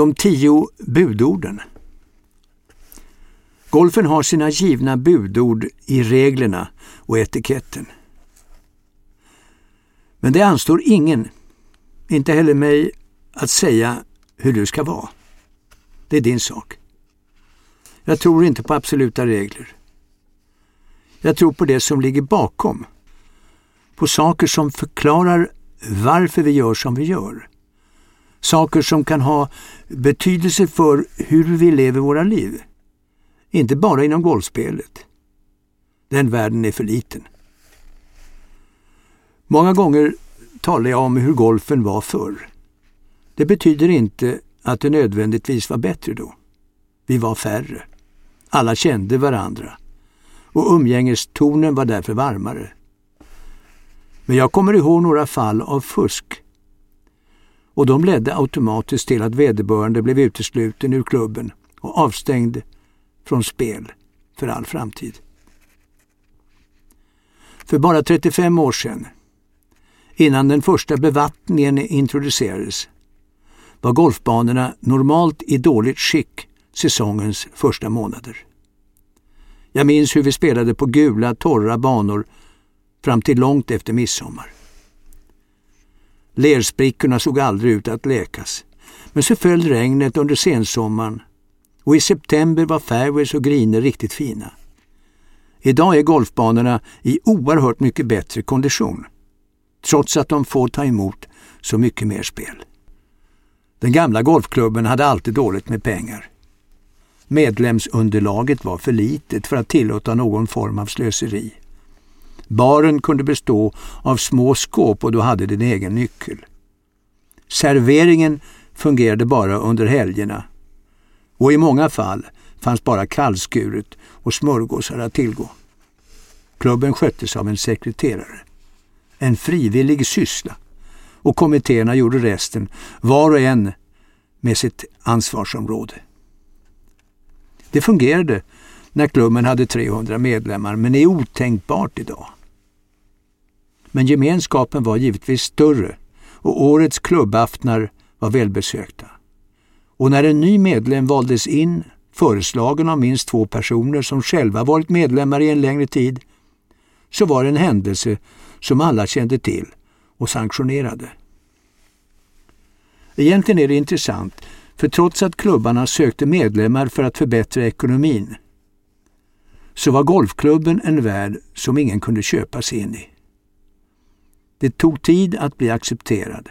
De tio budorden. Golfen har sina givna budord i reglerna och etiketten. Men det anstår ingen, inte heller mig, att säga hur du ska vara. Det är din sak. Jag tror inte på absoluta regler. Jag tror på det som ligger bakom. På saker som förklarar varför vi gör som vi gör. Saker som kan ha betydelse för hur vi lever våra liv. Inte bara inom golfspelet. Den världen är för liten. Många gånger talar jag om hur golfen var förr. Det betyder inte att det nödvändigtvis var bättre då. Vi var färre. Alla kände varandra. Och umgängestonen var därför varmare. Men jag kommer ihåg några fall av fusk. Och de ledde automatiskt till att vederbörande blev utesluten ur klubben och avstängd från spel för all framtid. För bara 35 år sedan, innan den första bevattningen introducerades, var golfbanorna normalt i dåligt skick säsongens första månader. Jag minns hur vi spelade på gula, torra banor fram till långt efter midsommar. Lersprickorna såg aldrig ut att läkas. Men så föll regnet under sensommaren och i september var fairways och griner riktigt fina. Idag är golfbanorna i oerhört mycket bättre kondition, trots att de får ta emot så mycket mer spel. Den gamla golfklubben hade alltid dåligt med pengar. Medlemsunderlaget var för litet för att tillåta någon form av slöseri. Baren kunde bestå av små skåp och du hade din egen nyckel. Serveringen fungerade bara under helgerna och i många fall fanns bara kallskuret och smörgåsar att tillgå. Klubben sköttes av en sekreterare. En frivillig syssla och kommittéerna gjorde resten, var och en med sitt ansvarsområde. Det fungerade när klubben hade 300 medlemmar men är otänkbart idag. Men gemenskapen var givetvis större och årets klubbaftnar var välbesökta. Och när en ny medlem valdes in, föreslagen av minst två personer som själva varit medlemmar i en längre tid, så var det en händelse som alla kände till och sanktionerade. Egentligen är det intressant, för trots att klubbarna sökte medlemmar för att förbättra ekonomin, så var golfklubben en värld som ingen kunde köpa sig in i. Det tog tid att bli accepterad.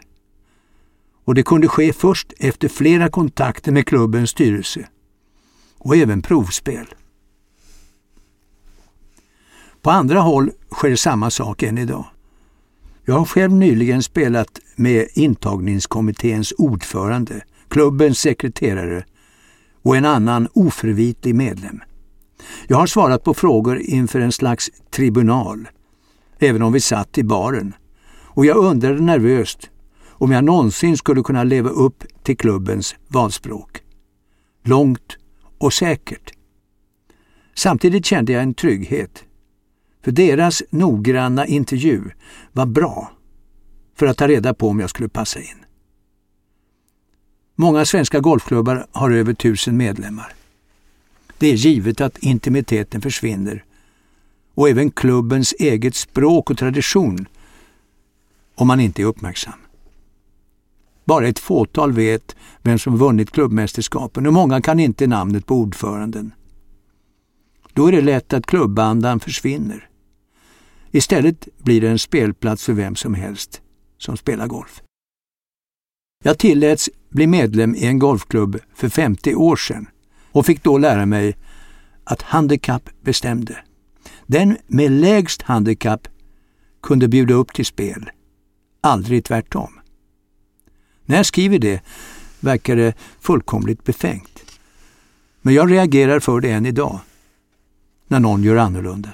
Och det kunde ske först efter flera kontakter med klubbens styrelse. Och även provspel. På andra håll sker samma sak än idag. Jag har själv nyligen spelat med intagningskommitténs ordförande, klubbens sekreterare och en annan oförvitlig medlem. Jag har svarat på frågor inför en slags tribunal, även om vi satt i baren och jag undrade nervöst om jag någonsin skulle kunna leva upp till klubbens valspråk. Långt och säkert. Samtidigt kände jag en trygghet. För deras noggranna intervju var bra för att ta reda på om jag skulle passa in. Många svenska golfklubbar har över tusen medlemmar. Det är givet att intimiteten försvinner och även klubbens eget språk och tradition om man inte är uppmärksam. Bara ett fåtal vet vem som vunnit klubbmästerskapen och många kan inte namnet på ordföranden. Då är det lätt att klubbandan försvinner. Istället blir det en spelplats för vem som helst som spelar golf. Jag tilläts bli medlem i en golfklubb för 50 år sedan och fick då lära mig att handikapp bestämde. Den med lägst handikapp kunde bjuda upp till spel aldrig tvärtom. När jag skriver det verkar det fullkomligt befängt. Men jag reagerar för det än idag, när någon gör annorlunda.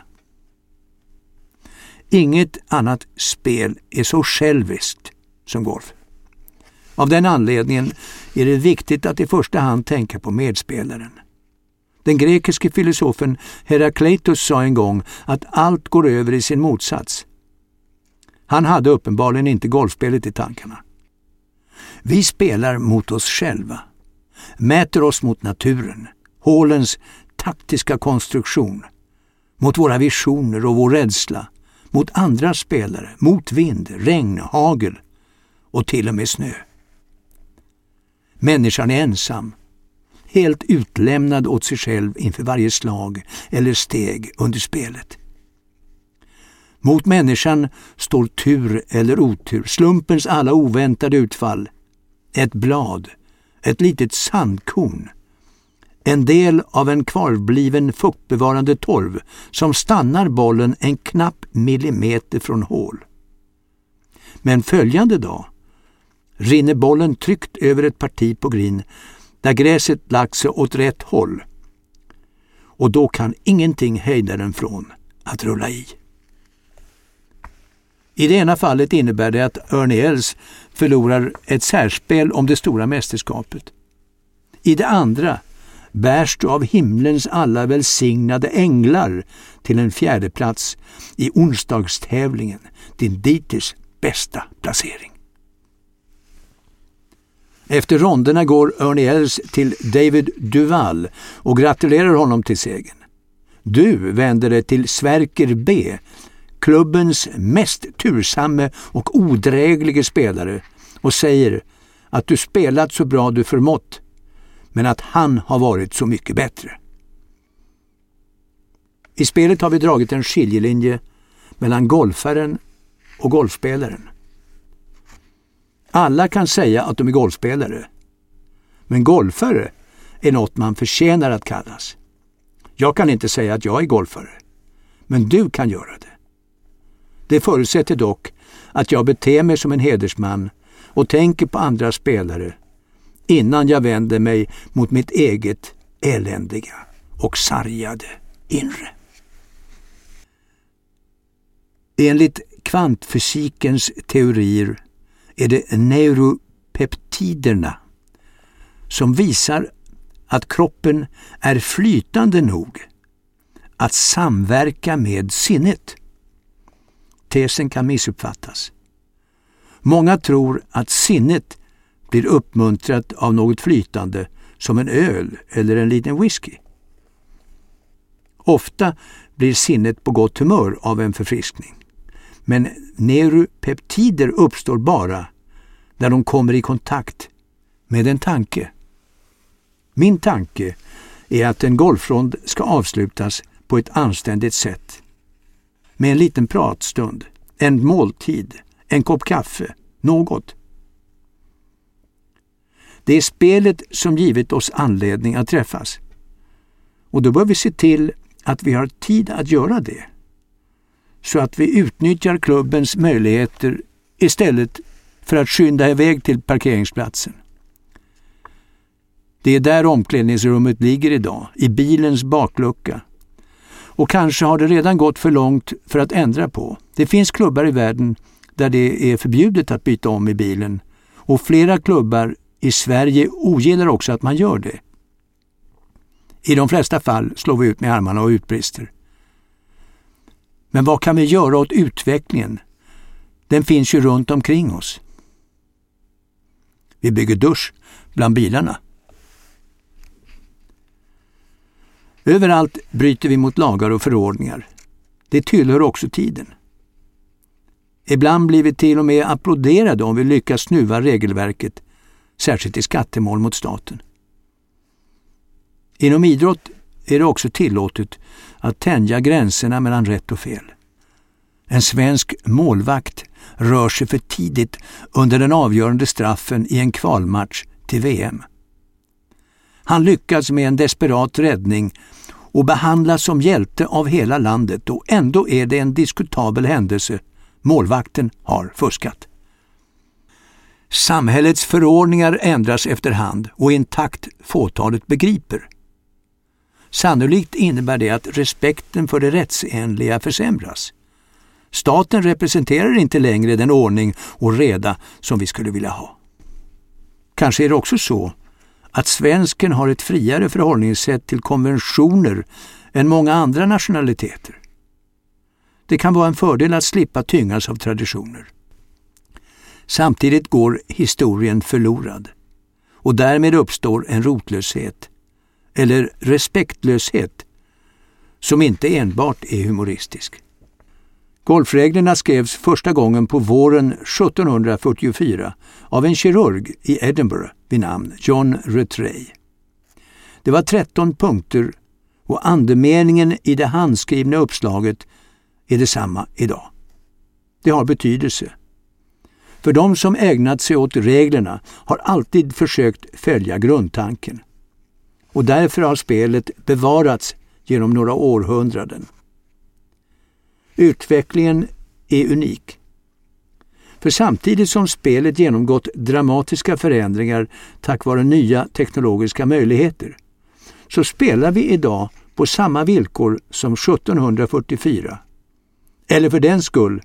Inget annat spel är så själviskt som golf. Av den anledningen är det viktigt att i första hand tänka på medspelaren. Den grekiske filosofen Herakleitos sa en gång att allt går över i sin motsats. Han hade uppenbarligen inte golfspelet i tankarna. Vi spelar mot oss själva. mäter oss mot naturen, hålens taktiska konstruktion, mot våra visioner och vår rädsla, mot andra spelare, mot vind, regn, hagel och till och med snö. Människan är ensam, helt utlämnad åt sig själv inför varje slag eller steg under spelet. Mot människan står tur eller otur, slumpens alla oväntade utfall, ett blad, ett litet sandkorn, en del av en kvarbliven fuktbevarande torv som stannar bollen en knapp millimeter från hål. Men följande dag rinner bollen tryckt över ett parti på green där gräset lagt sig åt rätt håll. Och då kan ingenting hejda den från att rulla i. I det ena fallet innebär det att Ernie Els förlorar ett särspel om det stora mästerskapet. I det andra bärs du av himlens alla välsignade änglar till en fjärdeplats i onsdagstävlingen, din dittills bästa placering. Efter ronderna går Ernie Els till David Duval och gratulerar honom till segern. Du vänder dig till Sverker B, klubbens mest tursamme och odräglige spelare och säger att du spelat så bra du förmått, men att han har varit så mycket bättre. I spelet har vi dragit en skiljelinje mellan golfaren och golfspelaren. Alla kan säga att de är golfspelare. Men golfare är något man förtjänar att kallas. Jag kan inte säga att jag är golfare. Men du kan göra det. Det förutsätter dock att jag beter mig som en hedersman och tänker på andra spelare innan jag vänder mig mot mitt eget eländiga och sargade inre. Enligt kvantfysikens teorier är det neuropeptiderna som visar att kroppen är flytande nog att samverka med sinnet. Tesen kan missuppfattas. Många tror att sinnet blir uppmuntrat av något flytande som en öl eller en liten whisky. Ofta blir sinnet på gott humör av en förfriskning. Men neuropeptider uppstår bara när de kommer i kontakt med en tanke. Min tanke är att en golfrond ska avslutas på ett anständigt sätt. Med en liten pratstund, en måltid, en kopp kaffe, något. Det är spelet som givit oss anledning att träffas. Och då bör vi se till att vi har tid att göra det så att vi utnyttjar klubbens möjligheter istället för att skynda iväg till parkeringsplatsen. Det är där omklädningsrummet ligger idag, i bilens baklucka. Och kanske har det redan gått för långt för att ändra på. Det finns klubbar i världen där det är förbjudet att byta om i bilen och flera klubbar i Sverige ogillar också att man gör det. I de flesta fall slår vi ut med armarna och utbrister. Men vad kan vi göra åt utvecklingen? Den finns ju runt omkring oss. Vi bygger dusch bland bilarna. Överallt bryter vi mot lagar och förordningar. Det tillhör också tiden. Ibland blir vi till och med applåderade om vi lyckas snuva regelverket, särskilt i skattemål mot staten. Inom idrott är det också tillåtet att tänja gränserna mellan rätt och fel. En svensk målvakt rör sig för tidigt under den avgörande straffen i en kvalmatch till VM. Han lyckas med en desperat räddning och behandlas som hjälte av hela landet och ändå är det en diskutabel händelse. Målvakten har fuskat. Samhällets förordningar ändras efterhand och i en takt fåtalet begriper. Sannolikt innebär det att respekten för det rättsenliga försämras. Staten representerar inte längre den ordning och reda som vi skulle vilja ha. Kanske är det också så att svensken har ett friare förhållningssätt till konventioner än många andra nationaliteter. Det kan vara en fördel att slippa tyngas av traditioner. Samtidigt går historien förlorad och därmed uppstår en rotlöshet, eller respektlöshet, som inte enbart är humoristisk. Golfreglerna skrevs första gången på våren 1744 av en kirurg i Edinburgh vid namn John Rattray. Det var 13 punkter och andemeningen i det handskrivna uppslaget är detsamma idag. Det har betydelse. För de som ägnat sig åt reglerna har alltid försökt följa grundtanken. Och därför har spelet bevarats genom några århundraden. Utvecklingen är unik. För samtidigt som spelet genomgått dramatiska förändringar tack vare nya teknologiska möjligheter så spelar vi idag på samma villkor som 1744. Eller för den skull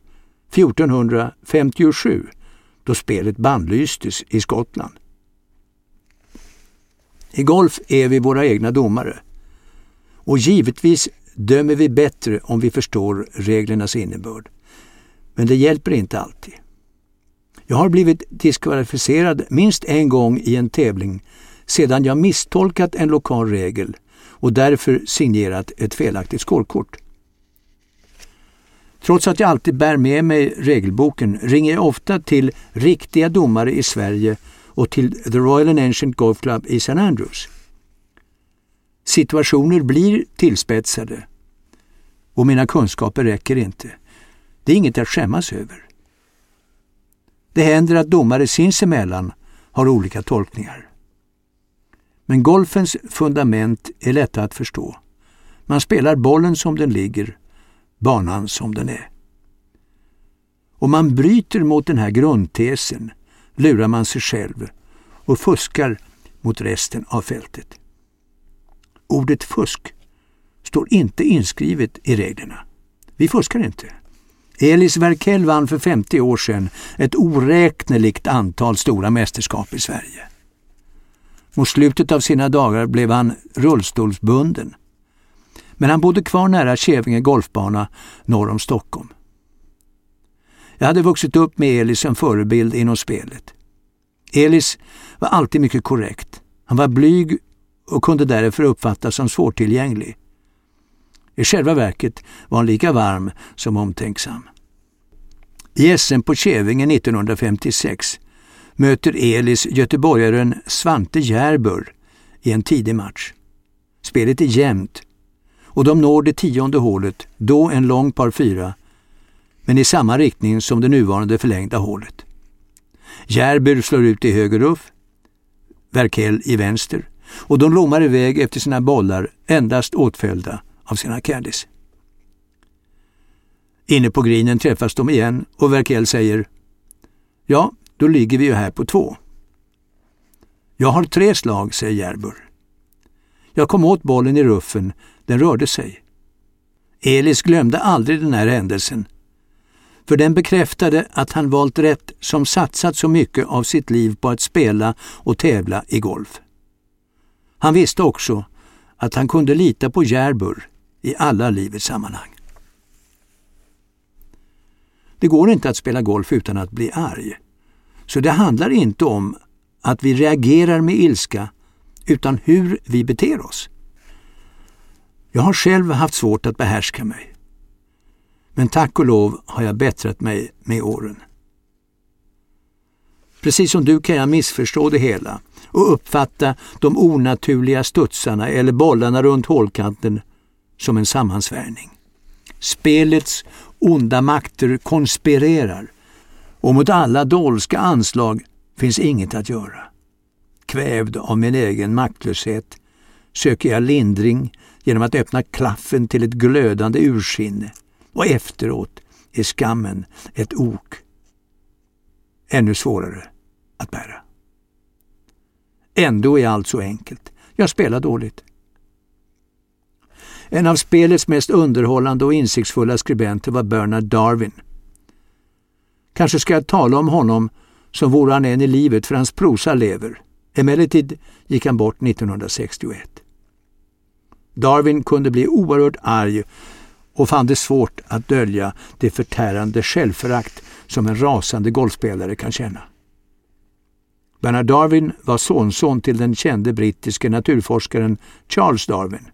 1457 då spelet bannlystes i Skottland. I golf är vi våra egna domare. Och givetvis dömer vi bättre om vi förstår reglernas innebörd. Men det hjälper inte alltid. Jag har blivit diskvalificerad minst en gång i en tävling sedan jag misstolkat en lokal regel och därför signerat ett felaktigt skålkort. Trots att jag alltid bär med mig regelboken ringer jag ofta till riktiga domare i Sverige och till The Royal and Ancient Golf Club i St. Andrews. Situationer blir tillspetsade och mina kunskaper räcker inte. Det är inget att skämmas över. Det händer att domare sinsemellan har olika tolkningar. Men golfens fundament är lätta att förstå. Man spelar bollen som den ligger, banan som den är. Om man bryter mot den här grundtesen lurar man sig själv och fuskar mot resten av fältet. Ordet fusk står inte inskrivet i reglerna. Vi fuskar inte. Elis Verkell vann för 50 år sedan ett oräkneligt antal stora mästerskap i Sverige. Mot slutet av sina dagar blev han rullstolsbunden. Men han bodde kvar nära Kävinge golfbana norr om Stockholm. Jag hade vuxit upp med Elis som förebild inom spelet. Elis var alltid mycket korrekt. Han var blyg och kunde därför uppfattas som svårtillgänglig. I själva verket var han lika varm som omtänksam. I SM på Kävinge 1956 möter Elis göteborgaren Svante Järbur i en tidig match. Spelet är jämnt och de når det tionde hålet, då en lång par fyra, men i samma riktning som det nuvarande förlängda hålet. Järbur slår ut i höger ruff, Verkell i vänster och de lommar iväg efter sina bollar endast åtföljda av sina caddies. Inne på grinen träffas de igen och Verkel säger Ja, då ligger vi ju här på två. Jag har tre slag, säger Järbur. Jag kom åt bollen i ruffen, den rörde sig. Elis glömde aldrig den här händelsen, för den bekräftade att han valt rätt som satsat så mycket av sitt liv på att spela och tävla i golf. Han visste också att han kunde lita på Järbur i alla livets sammanhang. Det går inte att spela golf utan att bli arg. Så det handlar inte om att vi reagerar med ilska utan hur vi beter oss. Jag har själv haft svårt att behärska mig. Men tack och lov har jag bättrat mig med åren. Precis som du kan jag missförstå det hela och uppfatta de onaturliga studsarna eller bollarna runt hålkanten som en sammansvärjning. Spelets onda makter konspirerar och mot alla dolska anslag finns inget att göra. Kvävd av min egen maktlöshet söker jag lindring genom att öppna klaffen till ett glödande ursinne och efteråt är skammen ett ok ännu svårare att bära. Ändå är allt så enkelt. Jag spelar dåligt. En av spelets mest underhållande och insiktsfulla skribenter var Bernard Darwin. Kanske ska jag tala om honom som vore han än i livet, för hans prosa lever. Emellertid gick han bort 1961. Darwin kunde bli oerhört arg och fann det svårt att dölja det förtärande självförakt som en rasande golfspelare kan känna. Bernard Darwin var sonson till den kände brittiske naturforskaren Charles Darwin.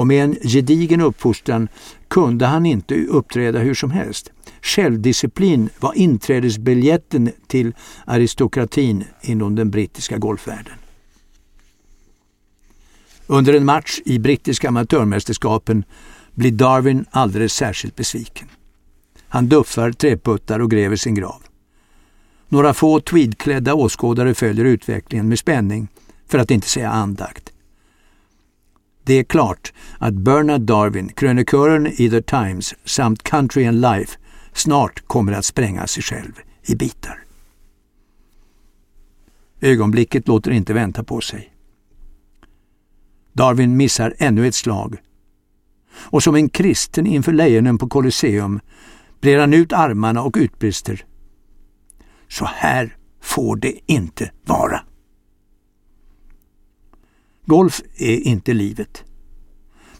Och med en gedigen uppfostran kunde han inte uppträda hur som helst. Självdisciplin var inträdesbiljetten till aristokratin inom den brittiska golfvärlden. Under en match i brittiska amatörmästerskapen blir Darwin alldeles särskilt besviken. Han duffar, treputtar och gräver sin grav. Några få tweedklädda åskådare följer utvecklingen med spänning, för att inte säga andakt. Det är klart att Bernard Darwin, krönikören i The Times samt Country and Life snart kommer att spränga sig själv i bitar. Ögonblicket låter inte vänta på sig. Darwin missar ännu ett slag. Och som en kristen inför lejonen på Colosseum brer han ut armarna och utbrister. Så här får det inte vara. Golf är inte livet,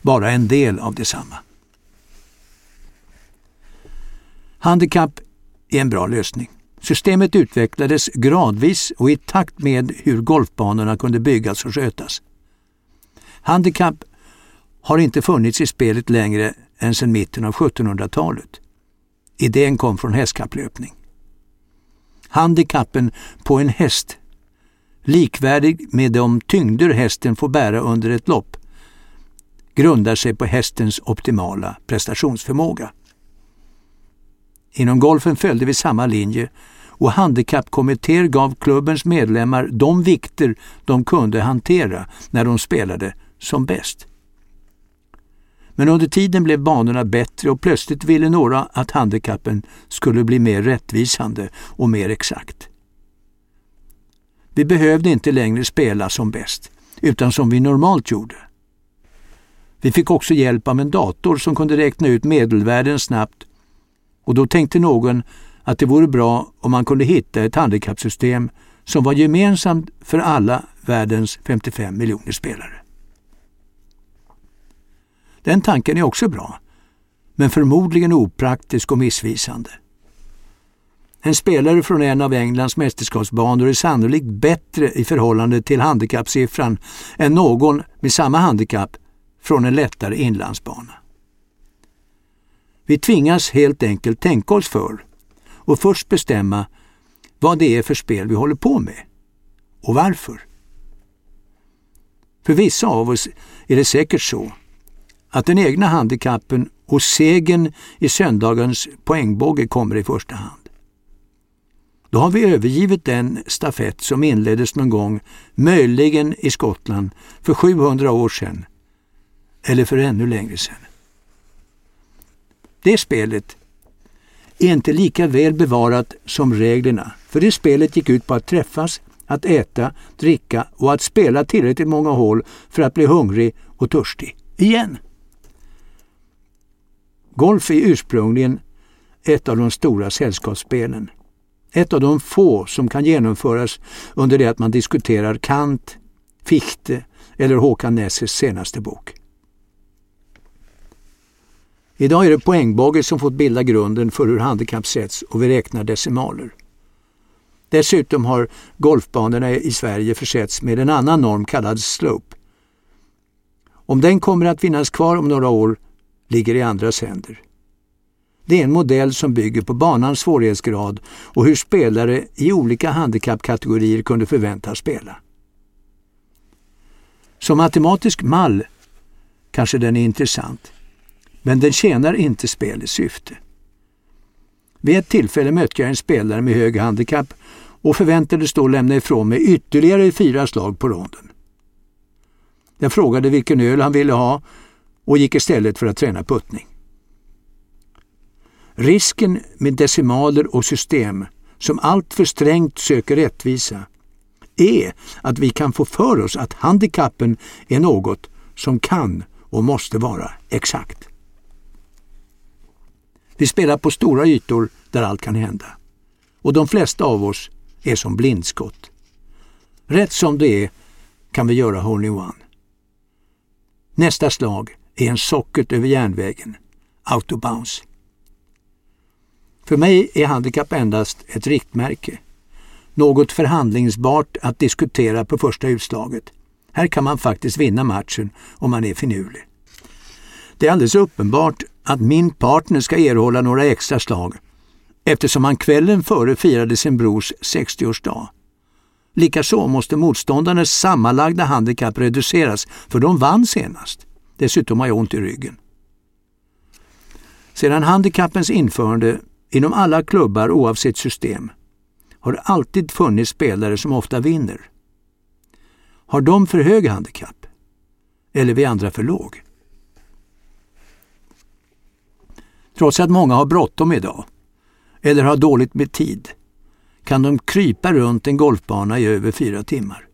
bara en del av detsamma. Handikapp är en bra lösning. Systemet utvecklades gradvis och i takt med hur golfbanorna kunde byggas och skötas. Handikapp har inte funnits i spelet längre än sedan mitten av 1700-talet. Idén kom från hästkapplöpning. Handikappen på en häst, likvärdig med de tyngder hästen får bära under ett lopp, grundar sig på hästens optimala prestationsförmåga. Inom golfen följde vi samma linje och handikappkommittéer gav klubbens medlemmar de vikter de kunde hantera när de spelade som bäst. Men under tiden blev banorna bättre och plötsligt ville några att handikappen skulle bli mer rättvisande och mer exakt. Vi behövde inte längre spela som bäst, utan som vi normalt gjorde. Vi fick också hjälp av en dator som kunde räkna ut medelvärden snabbt och då tänkte någon att det vore bra om man kunde hitta ett handikappsystem som var gemensamt för alla världens 55 miljoner spelare. Den tanken är också bra, men förmodligen opraktisk och missvisande. En spelare från en av Englands mästerskapsbanor är sannolikt bättre i förhållande till handikappsiffran än någon med samma handikapp från en lättare inlandsbana. Vi tvingas helt enkelt tänka oss för och först bestämma vad det är för spel vi håller på med och varför. För vissa av oss är det säkert så att den egna handikappen och segern i söndagens poängbåge kommer i första hand. Då har vi övergivit den stafett som inleddes någon gång, möjligen i Skottland, för 700 år sedan. Eller för ännu längre sedan. Det spelet är inte lika väl bevarat som reglerna, för det spelet gick ut på att träffas, att äta, dricka och att spela tillräckligt många hål för att bli hungrig och törstig. Igen! Golf är ursprungligen ett av de stora sällskapsspelen. Ett av de få som kan genomföras under det att man diskuterar Kant, Fichte eller Håkan Nesses senaste bok. Idag är det poängbåge som fått bilda grunden för hur handikapp sätts och vi räknar decimaler. Dessutom har golfbanorna i Sverige försetts med en annan norm kallad slope. Om den kommer att finnas kvar om några år ligger i andras händer. Det är en modell som bygger på banans svårighetsgrad och hur spelare i olika handikappkategorier kunde förväntas spela. Som matematisk mall kanske den är intressant, men den tjänar inte spelets syfte. Vid ett tillfälle mötte jag en spelare med hög handikapp och förväntades då lämna ifrån mig ytterligare fyra slag på ronden. Jag frågade vilken öl han ville ha och gick istället för att träna puttning. Risken med decimaler och system som alltför strängt söker rättvisa är att vi kan få för oss att handikappen är något som kan och måste vara exakt. Vi spelar på stora ytor där allt kan hända. Och de flesta av oss är som blindskott. Rätt som det är kan vi göra hole one. Nästa slag är en socket över järnvägen, autobounce. För mig är handikapp endast ett riktmärke. något förhandlingsbart att diskutera på första utslaget. Här kan man faktiskt vinna matchen om man är finurlig. Det är alldeles uppenbart att min partner ska erhålla några extra slag eftersom han kvällen före firade sin brors 60-årsdag. Likaså måste motståndarnas sammanlagda handikapp reduceras för de vann senast. Dessutom har jag ont i ryggen. Sedan handikappens införande inom alla klubbar oavsett system har det alltid funnits spelare som ofta vinner. Har de för hög handikapp? Eller vi andra för låg? Trots att många har bråttom idag, eller har dåligt med tid, kan de krypa runt en golfbana i över fyra timmar.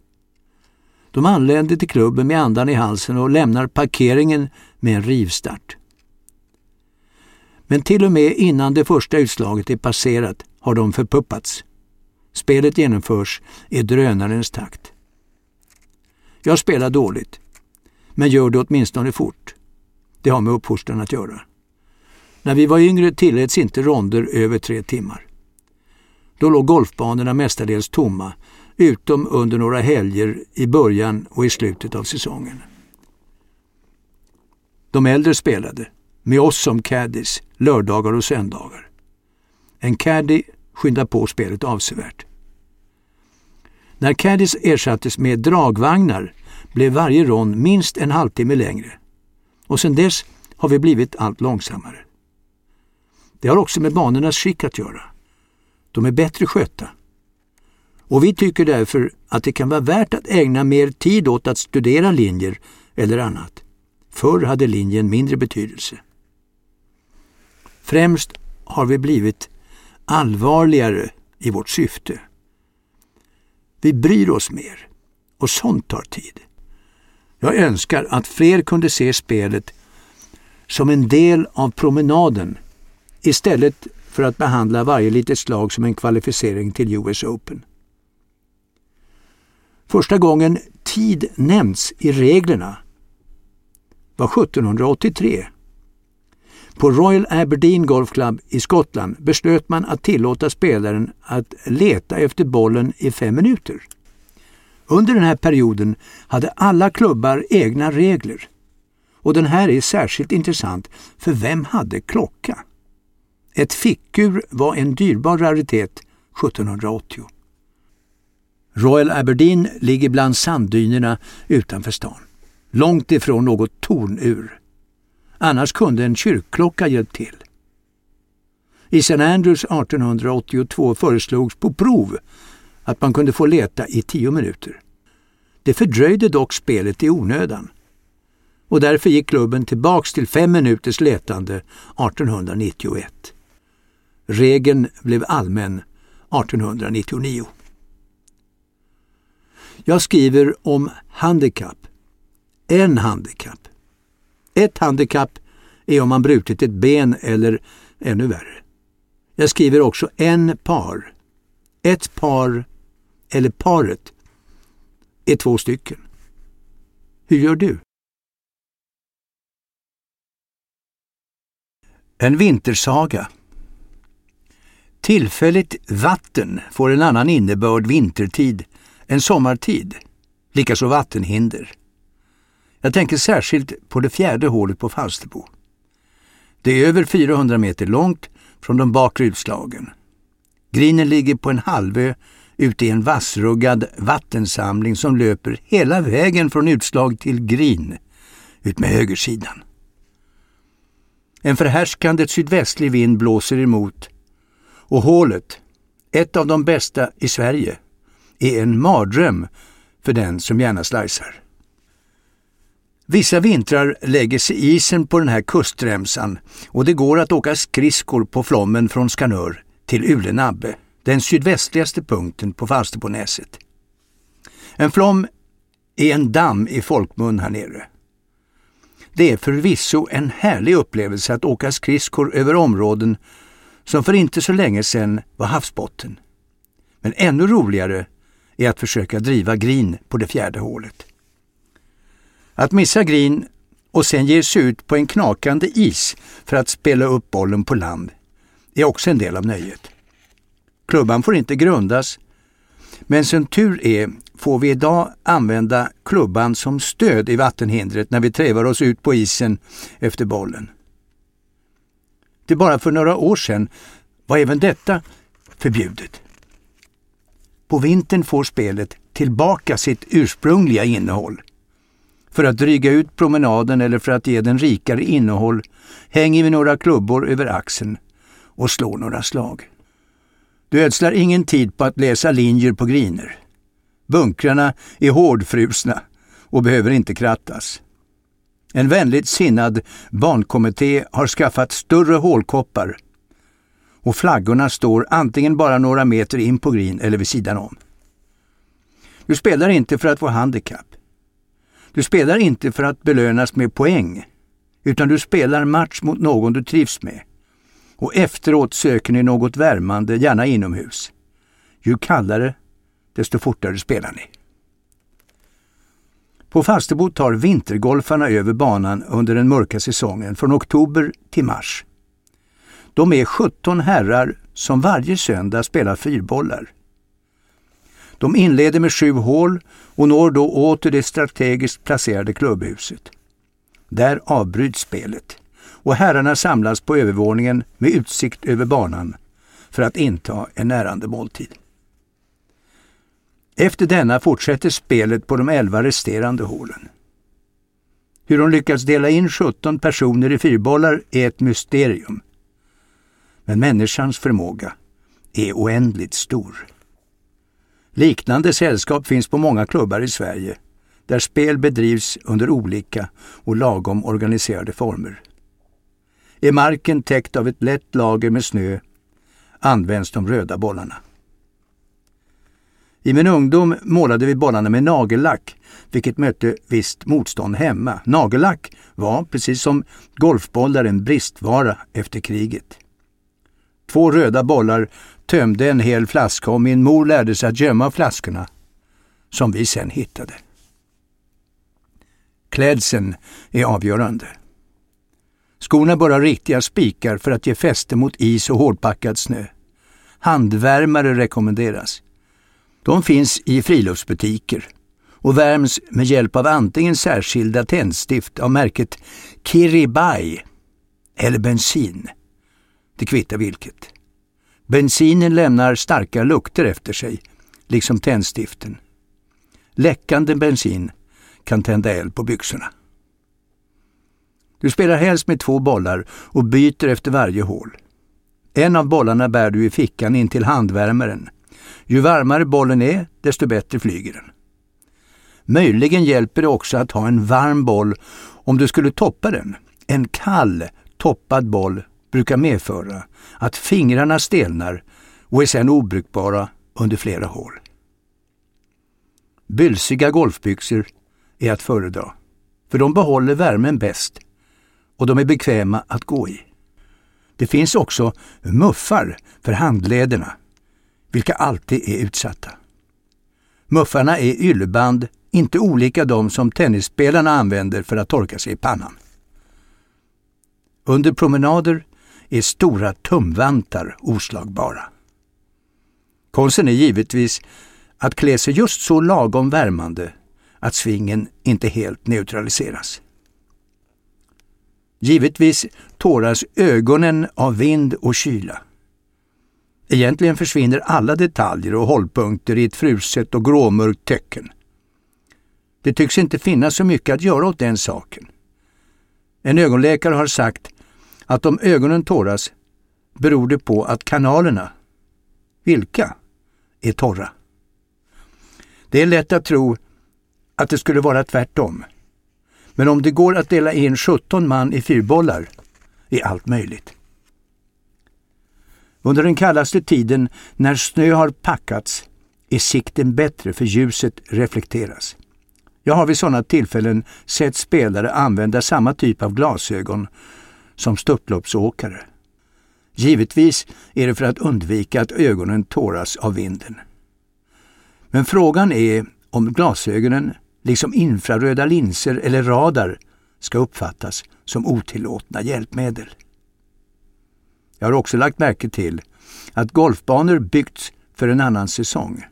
De anländer till klubben med andan i halsen och lämnar parkeringen med en rivstart. Men till och med innan det första utslaget är passerat har de förpuppats. Spelet genomförs i drönarens takt. Jag spelar dåligt, men gör det åtminstone fort. Det har med uppfostran att göra. När vi var yngre tilläts inte ronder över tre timmar. Då låg golfbanorna mestadels tomma, utom under några helger i början och i slutet av säsongen. De äldre spelade, med oss som caddies, lördagar och söndagar. En caddy skyndar på spelet avsevärt. När caddies ersattes med dragvagnar blev varje rond minst en halvtimme längre och sedan dess har vi blivit allt långsammare. Det har också med banornas skick att göra. De är bättre skötta. Och vi tycker därför att det kan vara värt att ägna mer tid åt att studera linjer eller annat. Förr hade linjen mindre betydelse. Främst har vi blivit allvarligare i vårt syfte. Vi bryr oss mer och sånt tar tid. Jag önskar att fler kunde se spelet som en del av promenaden istället för att behandla varje litet slag som en kvalificering till US Open. Första gången tid nämnts i reglerna var 1783. På Royal Aberdeen Golf Club i Skottland beslöt man att tillåta spelaren att leta efter bollen i fem minuter. Under den här perioden hade alla klubbar egna regler. Och den här är särskilt intressant, för vem hade klocka? Ett fickur var en dyrbar raritet 1780. Royal Aberdeen ligger bland sanddynerna utanför stan, långt ifrån något tornur. Annars kunde en kyrkklocka hjälpt till. I St. Andrews 1882 föreslogs på prov att man kunde få leta i tio minuter. Det fördröjde dock spelet i onödan och därför gick klubben tillbaks till fem minuters letande 1891. Regeln blev allmän 1899. Jag skriver om handikapp. En handikapp. Ett handikapp är om man brutit ett ben eller ännu värre. Jag skriver också en par. Ett par eller paret är två stycken. Hur gör du? En vintersaga Tillfälligt vatten får en annan innebörd vintertid än sommartid, likaså vattenhinder. Jag tänker särskilt på det fjärde hålet på Falsterbo. Det är över 400 meter långt från de bakre utslagen. Grinen ligger på en halvö ute i en vassruggad vattensamling som löper hela vägen från utslag till grin ut med högersidan. En förhärskande sydvästlig vind blåser emot och hålet, ett av de bästa i Sverige, är en mardröm för den som gärna slicear. Vissa vintrar lägger sig isen på den här kustremsan och det går att åka skridskor på Flommen från Skanör till Ulenabbe, den sydvästligaste punkten på Falsterbonäset. En flom är en damm i folkmun här nere. Det är förvisso en härlig upplevelse att åka skridskor över områden som för inte så länge sedan var havsbotten. Men ännu roligare är att försöka driva grin på det fjärde hålet. Att missa grin och sen ge sig ut på en knakande is för att spela upp bollen på land är också en del av nöjet. Klubban får inte grundas Men som tur är får vi idag använda klubban som stöd i vattenhindret när vi trevar oss ut på isen efter bollen. Det bara för några år sedan var även detta förbjudet. På vintern får spelet tillbaka sitt ursprungliga innehåll. För att dryga ut promenaden eller för att ge den rikare innehåll hänger vi några klubbor över axeln och slår några slag. Du ödslar ingen tid på att läsa linjer på griner. Bunkrarna är hårdfrusna och behöver inte krattas. En vänligt sinnad barnkommitté har skaffat större hålkoppar och flaggorna står antingen bara några meter in på green eller vid sidan om. Du spelar inte för att få handikapp. Du spelar inte för att belönas med poäng, utan du spelar match mot någon du trivs med. Och efteråt söker ni något värmande, gärna inomhus. Ju kallare, desto fortare spelar ni. På Falsterbo tar vintergolfarna över banan under den mörka säsongen från oktober till mars. De är 17 herrar som varje söndag spelar fyrbollar. De inleder med sju hål och når då åter det strategiskt placerade klubbhuset. Där avbryts spelet och herrarna samlas på övervåningen med utsikt över banan för att inta en närande måltid. Efter denna fortsätter spelet på de elva resterande hålen. Hur de lyckats dela in 17 personer i fyrbollar är ett mysterium. Men människans förmåga är oändligt stor. Liknande sällskap finns på många klubbar i Sverige där spel bedrivs under olika och lagom organiserade former. Är marken täckt av ett lätt lager med snö används de röda bollarna. I min ungdom målade vi bollarna med nagellack, vilket mötte visst motstånd hemma. Nagellack var, precis som golfbollar, en bristvara efter kriget. Två röda bollar tömde en hel flaska och min mor lärde sig att gömma flaskorna, som vi sen hittade. Klädseln är avgörande. Skorna bör ha riktiga spikar för att ge fäste mot is och hårdpackad snö. Handvärmare rekommenderas. De finns i friluftsbutiker och värms med hjälp av antingen särskilda tändstift av märket Kiribay eller bensin. Det kvittar vilket. Bensinen lämnar starka lukter efter sig, liksom tändstiften. Läckande bensin kan tända eld på byxorna. Du spelar helst med två bollar och byter efter varje hål. En av bollarna bär du i fickan in till handvärmaren. Ju varmare bollen är, desto bättre flyger den. Möjligen hjälper det också att ha en varm boll om du skulle toppa den. En kall, toppad boll brukar medföra att fingrarna stelnar och är sedan obrukbara under flera hål. Bylsiga golfbyxor är att föredra, för de behåller värmen bäst och de är bekväma att gå i. Det finns också muffar för handlederna, vilka alltid är utsatta. Muffarna är ylleband, inte olika de som tennisspelarna använder för att torka sig i pannan. Under promenader är stora tumvantar oslagbara. Konsten är givetvis att klä sig just så lagom värmande att svingen inte helt neutraliseras. Givetvis tåras ögonen av vind och kyla. Egentligen försvinner alla detaljer och hållpunkter i ett fruset och gråmörkt töcken. Det tycks inte finnas så mycket att göra åt den saken. En ögonläkare har sagt att om ögonen tåras beror det på att kanalerna, vilka, är torra. Det är lätt att tro att det skulle vara tvärtom. Men om det går att dela in 17 man i fyrbollar är allt möjligt. Under den kallaste tiden, när snö har packats, är sikten bättre för ljuset reflekteras. Jag har vid sådana tillfällen sett spelare använda samma typ av glasögon som störtloppsåkare. Givetvis är det för att undvika att ögonen tåras av vinden. Men frågan är om glasögonen, liksom infraröda linser eller radar, ska uppfattas som otillåtna hjälpmedel. Jag har också lagt märke till att golfbanor byggts för en annan säsong.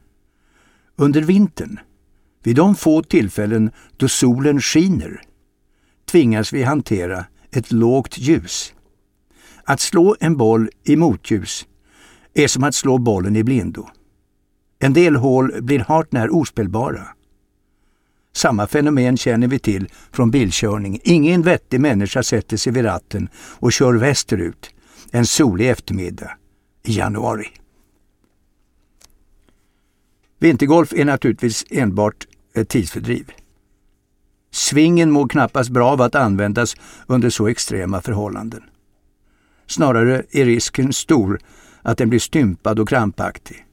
Under vintern, vid de få tillfällen då solen skiner, tvingas vi hantera ett lågt ljus. Att slå en boll i motljus är som att slå bollen i blindo. En del hål blir hart när ospelbara. Samma fenomen känner vi till från bilkörning. Ingen vettig människa sätter sig vid ratten och kör västerut en solig eftermiddag i januari. Vintergolf är naturligtvis enbart ett tidsfördriv. Svingen mår knappast bra av att användas under så extrema förhållanden. Snarare är risken stor att den blir stympad och krampaktig.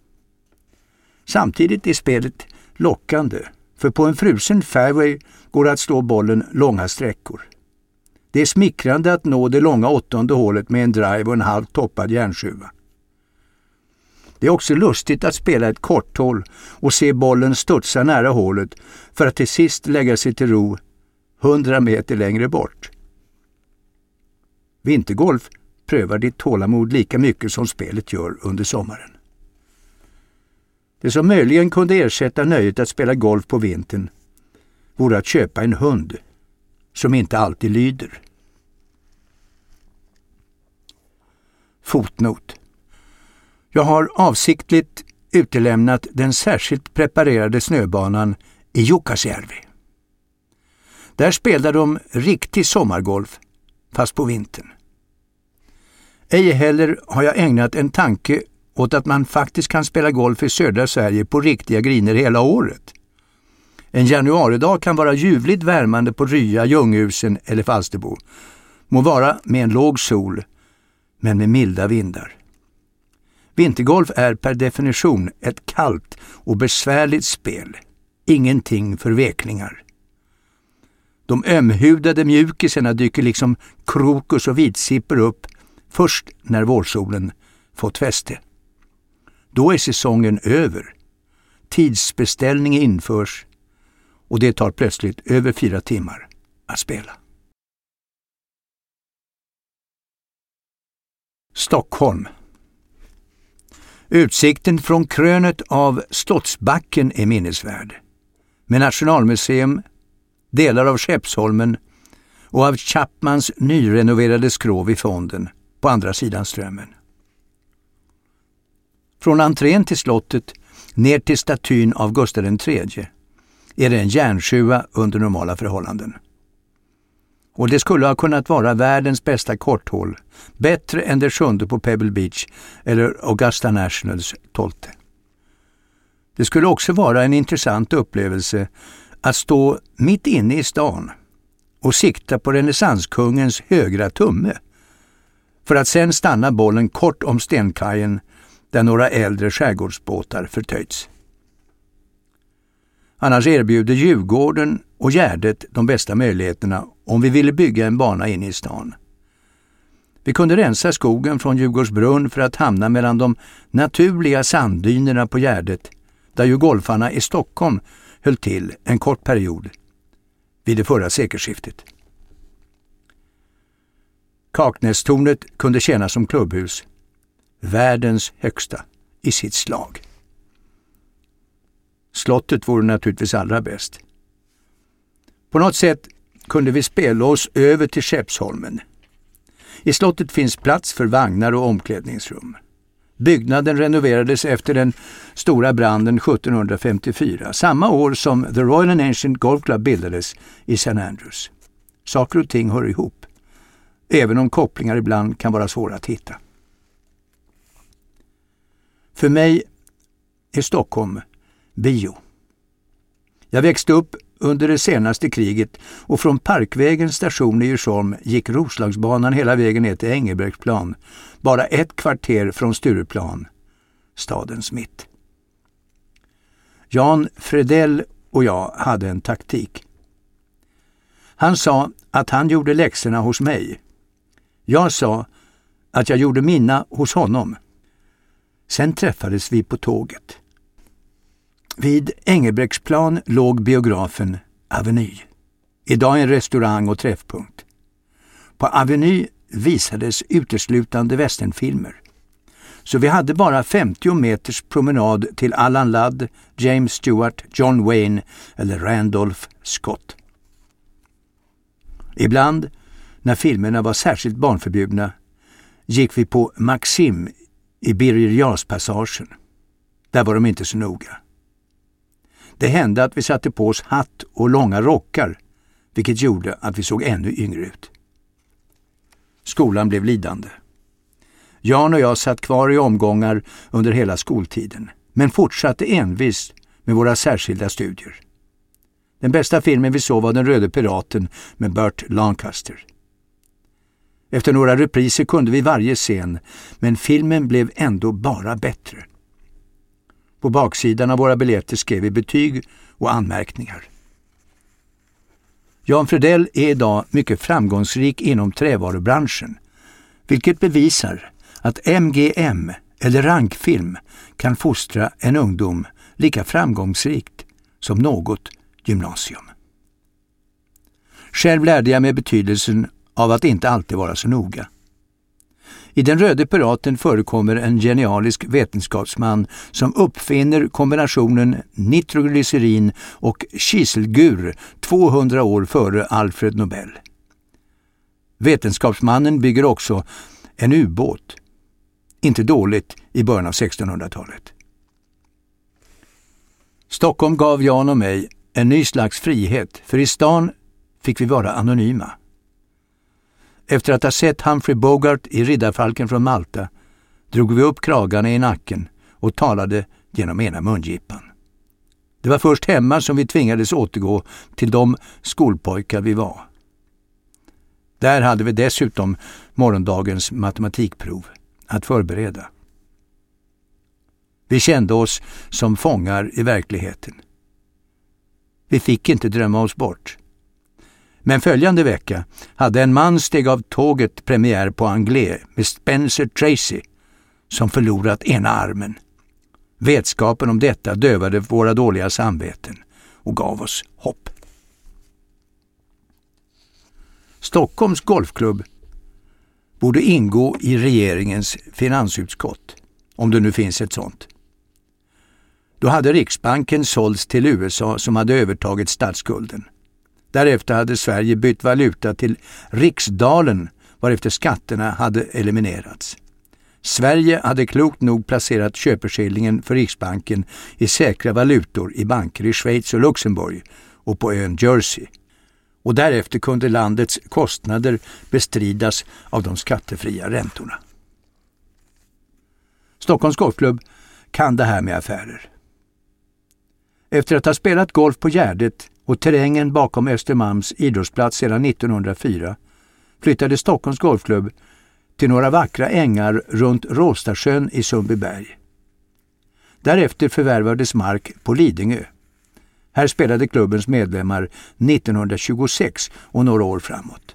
Samtidigt är spelet lockande, för på en frusen fairway går det att slå bollen långa sträckor. Det är smickrande att nå det långa åttonde hålet med en drive och en halvt toppad järnsjuva. Det är också lustigt att spela ett korthål och se bollen studsa nära hålet för att till sist lägga sig till ro 100 meter längre bort. Vintergolf prövar ditt tålamod lika mycket som spelet gör under sommaren. Det som möjligen kunde ersätta nöjet att spela golf på vintern vore att köpa en hund som inte alltid lyder. Fotnot. Jag har avsiktligt utelämnat den särskilt preparerade snöbanan i Jukkasjärvi. Där spelar de riktig sommargolf, fast på vintern. Ej heller har jag ägnat en tanke åt att man faktiskt kan spela golf i södra Sverige på riktiga griner hela året. En januaridag kan vara ljuvligt värmande på Rya, Ljunghusen eller Falsterbo. Må vara med en låg sol, men med milda vindar. Vintergolf är per definition ett kallt och besvärligt spel. Ingenting för veklingar. De ömhudade mjukisarna dyker liksom krokus och vitsipper upp först när vårsolen fått fäste. Då är säsongen över. Tidsbeställning införs och det tar plötsligt över fyra timmar att spela. Stockholm Utsikten från krönet av Slottsbacken är minnesvärd. Med Nationalmuseum, delar av Skeppsholmen och av Chapmans nyrenoverade skrov i fonden på andra sidan Strömmen. Från entrén till slottet ner till statyn av Gustav III är det en järnsjua under normala förhållanden. Och det skulle ha kunnat vara världens bästa korthål, bättre än det sjunde på Pebble Beach eller Augusta Nationals tolfte. Det skulle också vara en intressant upplevelse att stå mitt inne i stan och sikta på renässanskungens högra tumme för att sen stanna bollen kort om stenkajen där några äldre skärgårdsbåtar förtöjts. Annars erbjuder Djurgården och Gärdet de bästa möjligheterna om vi ville bygga en bana in i stan. Vi kunde rensa skogen från Djurgårdsbrunn för att hamna mellan de naturliga sanddynerna på Gärdet, där ju golfarna i Stockholm höll till en kort period vid det förra sekelskiftet. Kaknästornet kunde tjäna som klubbhus, världens högsta i sitt slag. Slottet vore naturligtvis allra bäst. På något sätt kunde vi spela oss över till Skeppsholmen. I slottet finns plats för vagnar och omklädningsrum. Byggnaden renoverades efter den stora branden 1754, samma år som The Royal and Ancient Golf Club bildades i St. Andrews. Saker och ting hör ihop, även om kopplingar ibland kan vara svåra att hitta. För mig är Stockholm bio. Jag växte upp under det senaste kriget och från Parkvägens station i Djursholm gick Roslagsbanan hela vägen ner till Engelbrektsplan, bara ett kvarter från Stureplan, stadens mitt. Jan Fredell och jag hade en taktik. Han sa att han gjorde läxorna hos mig. Jag sa att jag gjorde mina hos honom. Sen träffades vi på tåget. Vid Engelbrektsplan låg biografen Aveny. Idag en restaurang och träffpunkt. På Aveny visades uteslutande västernfilmer. så vi hade bara 50 meters promenad till Allan Ladd, James Stewart, John Wayne eller Randolph Scott. Ibland, när filmerna var särskilt barnförbjudna, gick vi på Maxim i Birger passagen Där var de inte så noga. Det hände att vi satte på oss hatt och långa rockar, vilket gjorde att vi såg ännu yngre ut. Skolan blev lidande. Jan och jag satt kvar i omgångar under hela skoltiden, men fortsatte envist med våra särskilda studier. Den bästa filmen vi såg var Den röde piraten med Burt Lancaster. Efter några repriser kunde vi varje scen, men filmen blev ändå bara bättre. På baksidan av våra biljetter skrev vi betyg och anmärkningar. Jan Fredell är idag mycket framgångsrik inom trävarubranschen, vilket bevisar att MGM eller rankfilm kan fostra en ungdom lika framgångsrikt som något gymnasium. Själv lärde jag mig betydelsen av att inte alltid vara så noga. I Den röde piraten förekommer en genialisk vetenskapsman som uppfinner kombinationen nitroglycerin och kiselgur 200 år före Alfred Nobel. Vetenskapsmannen bygger också en ubåt. Inte dåligt i början av 1600-talet. Stockholm gav Jan och mig en ny slags frihet, för i stan fick vi vara anonyma. Efter att ha sett Humphrey Bogart i Riddarfalken från Malta drog vi upp kragarna i nacken och talade genom ena mungipan. Det var först hemma som vi tvingades återgå till de skolpojkar vi var. Där hade vi dessutom morgondagens matematikprov att förbereda. Vi kände oss som fångar i verkligheten. Vi fick inte drömma oss bort. Men följande vecka hade En man steg av tåget premiär på Anglais med Spencer Tracy som förlorat ena armen. Vetskapen om detta dövade våra dåliga samveten och gav oss hopp. Stockholms Golfklubb borde ingå i regeringens finansutskott, om det nu finns ett sådant. Då hade Riksbanken sålts till USA som hade övertagit statsskulden. Därefter hade Sverige bytt valuta till riksdalen varefter skatterna hade eliminerats. Sverige hade klokt nog placerat köpeskillingen för Riksbanken i säkra valutor i banker i Schweiz och Luxemburg och på ön Jersey. Och därefter kunde landets kostnader bestridas av de skattefria räntorna. Stockholms Golfklubb kan det här med affärer. Efter att ha spelat golf på Gärdet och terrängen bakom Östermalms idrottsplats sedan 1904 flyttade Stockholms Golfklubb till några vackra ängar runt Råstasjön i Sundbyberg. Därefter förvärvades mark på Lidingö. Här spelade klubbens medlemmar 1926 och några år framåt.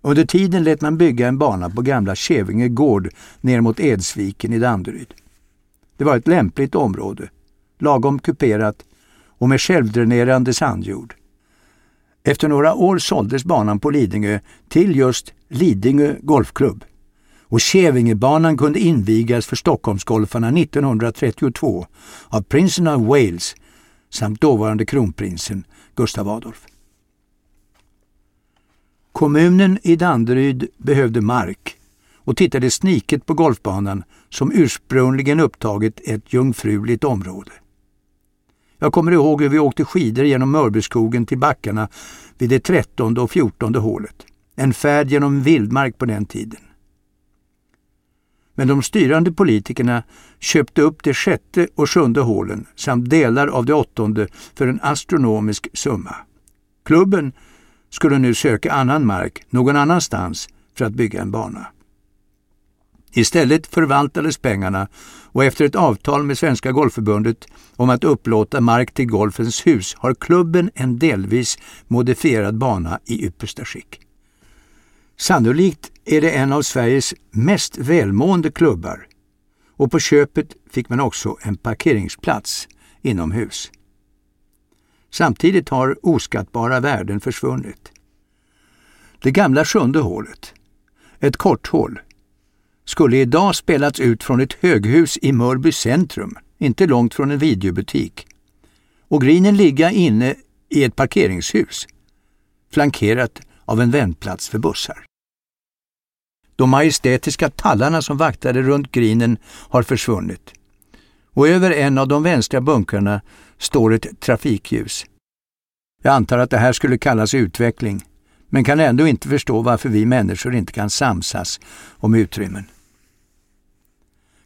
Under tiden lät man bygga en bana på gamla Kävinge gård ner mot Edsviken i Danderyd. Det var ett lämpligt område, lagom kuperat och med självdränerande sandjord. Efter några år såldes banan på Lidingö till just Lidingö Golfklubb och Kävingebanan kunde invigas för Stockholmsgolfarna 1932 av prinsen av Wales samt dåvarande kronprinsen Gustav Adolf. Kommunen i Danderyd behövde mark och tittade sniket på golfbanan som ursprungligen upptagit ett jungfruligt område. Jag kommer ihåg hur vi åkte skidor genom Mörbyskogen till backarna vid det trettonde och fjortonde hålet. En färd genom vildmark på den tiden. Men de styrande politikerna köpte upp det sjätte och sjunde hålen samt delar av det åttonde för en astronomisk summa. Klubben skulle nu söka annan mark någon annanstans för att bygga en bana. Istället förvaltades pengarna och efter ett avtal med Svenska Golfförbundet om att upplåta mark till Golfens hus har klubben en delvis modifierad bana i yppersta skick. Sannolikt är det en av Sveriges mest välmående klubbar och på köpet fick man också en parkeringsplats inomhus. Samtidigt har oskattbara värden försvunnit. Det gamla sjunde hålet, ett korthål, skulle idag spelats ut från ett höghus i Mörby centrum, inte långt från en videobutik, och grinen ligga inne i ett parkeringshus, flankerat av en vändplats för bussar. De majestätiska tallarna som vaktade runt grinen har försvunnit och över en av de vänstra bunkrarna står ett trafikljus. Jag antar att det här skulle kallas utveckling, men kan ändå inte förstå varför vi människor inte kan samsas om utrymmen.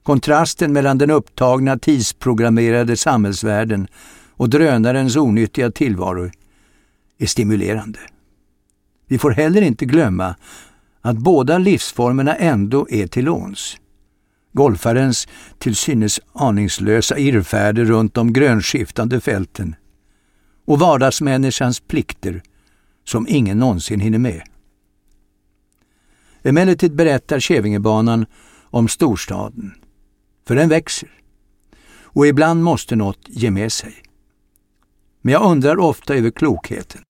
Kontrasten mellan den upptagna tidsprogrammerade samhällsvärlden och drönarens onyttiga tillvaro är stimulerande. Vi får heller inte glömma att båda livsformerna ändå är till låns. Golfarens till synes aningslösa irrfärder runt de grönskiftande fälten och vardagsmänniskans plikter som ingen någonsin hinner med. Emellertid berättar Kävingebanan om storstaden, för den växer och ibland måste något ge med sig. Men jag undrar ofta över klokheten.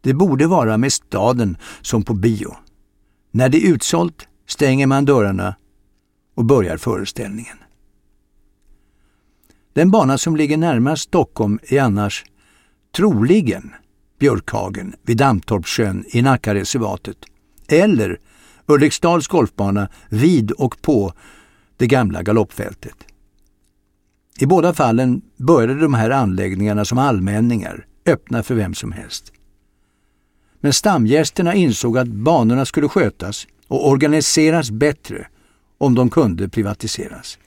Det borde vara med staden som på bio. När det är utsålt stänger man dörrarna och börjar föreställningen. Den bana som ligger närmast Stockholm är annars troligen Björkhagen vid Dammtorpssjön i Nackareservatet eller Ulriksdals golfbana vid och på det gamla galoppfältet. I båda fallen började de här anläggningarna som allmänningar, öppna för vem som helst. Men stamgästerna insåg att banorna skulle skötas och organiseras bättre om de kunde privatiseras.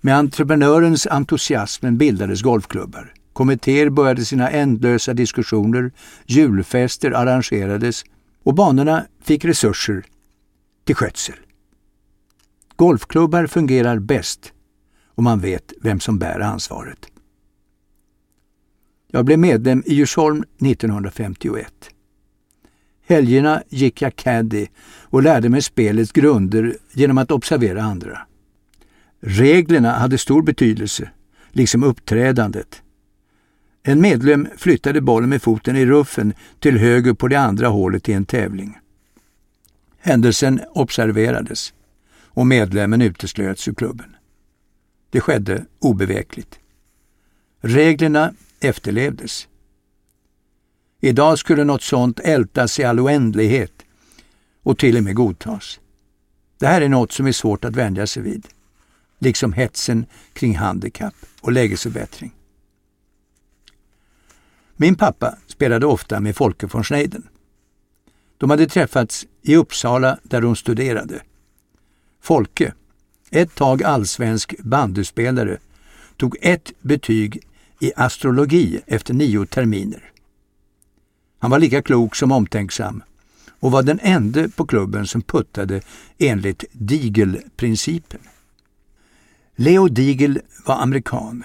Med entreprenörens entusiasm bildades golfklubbar. Kommittéer började sina ändlösa diskussioner, julfester arrangerades och banorna fick resurser till skötsel. Golfklubbar fungerar bäst om man vet vem som bär ansvaret. Jag blev medlem i Djursholm 1951. Helgerna gick jag caddy och lärde mig spelets grunder genom att observera andra. Reglerna hade stor betydelse, liksom uppträdandet. En medlem flyttade bollen med foten i ruffen till höger på det andra hålet i en tävling. Händelsen observerades och medlemmen uteslöts ur klubben. Det skedde obevekligt. Reglerna efterlevdes. Idag skulle något sånt ältas i all oändlighet och till och med godtas. Det här är något som är svårt att vänja sig vid, liksom hetsen kring handikapp och lägesförbättring. Min pappa spelade ofta med Folke von Schneiden. De hade träffats i Uppsala där de studerade. Folke, ett tag allsvensk bandyspelare, tog ett betyg i astrologi efter nio terminer. Han var lika klok som omtänksam och var den enda på klubben som puttade enligt Diegel-principen. Leo Diegel var amerikan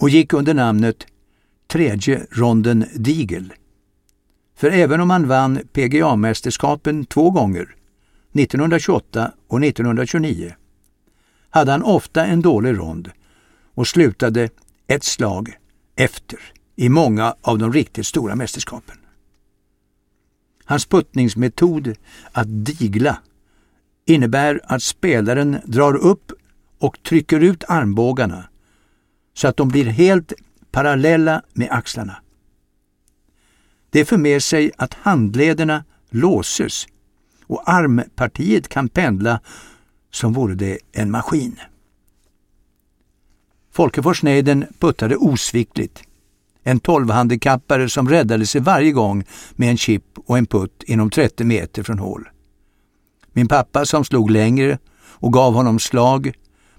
och gick under namnet tredje ronden Diegel. För även om han vann PGA-mästerskapen två gånger, 1928 och 1929, hade han ofta en dålig rond och slutade ett slag efter i många av de riktigt stora mästerskapen. Hans puttningsmetod att digla innebär att spelaren drar upp och trycker ut armbågarna så att de blir helt parallella med axlarna. Det för med sig att handlederna låses och armpartiet kan pendla som vore det en maskin. Folkefors Forsnejden puttade osvikligt. En tolvhandikappare som räddade sig varje gång med en chip och en putt inom 30 meter från hål. Min pappa som slog längre och gav honom slag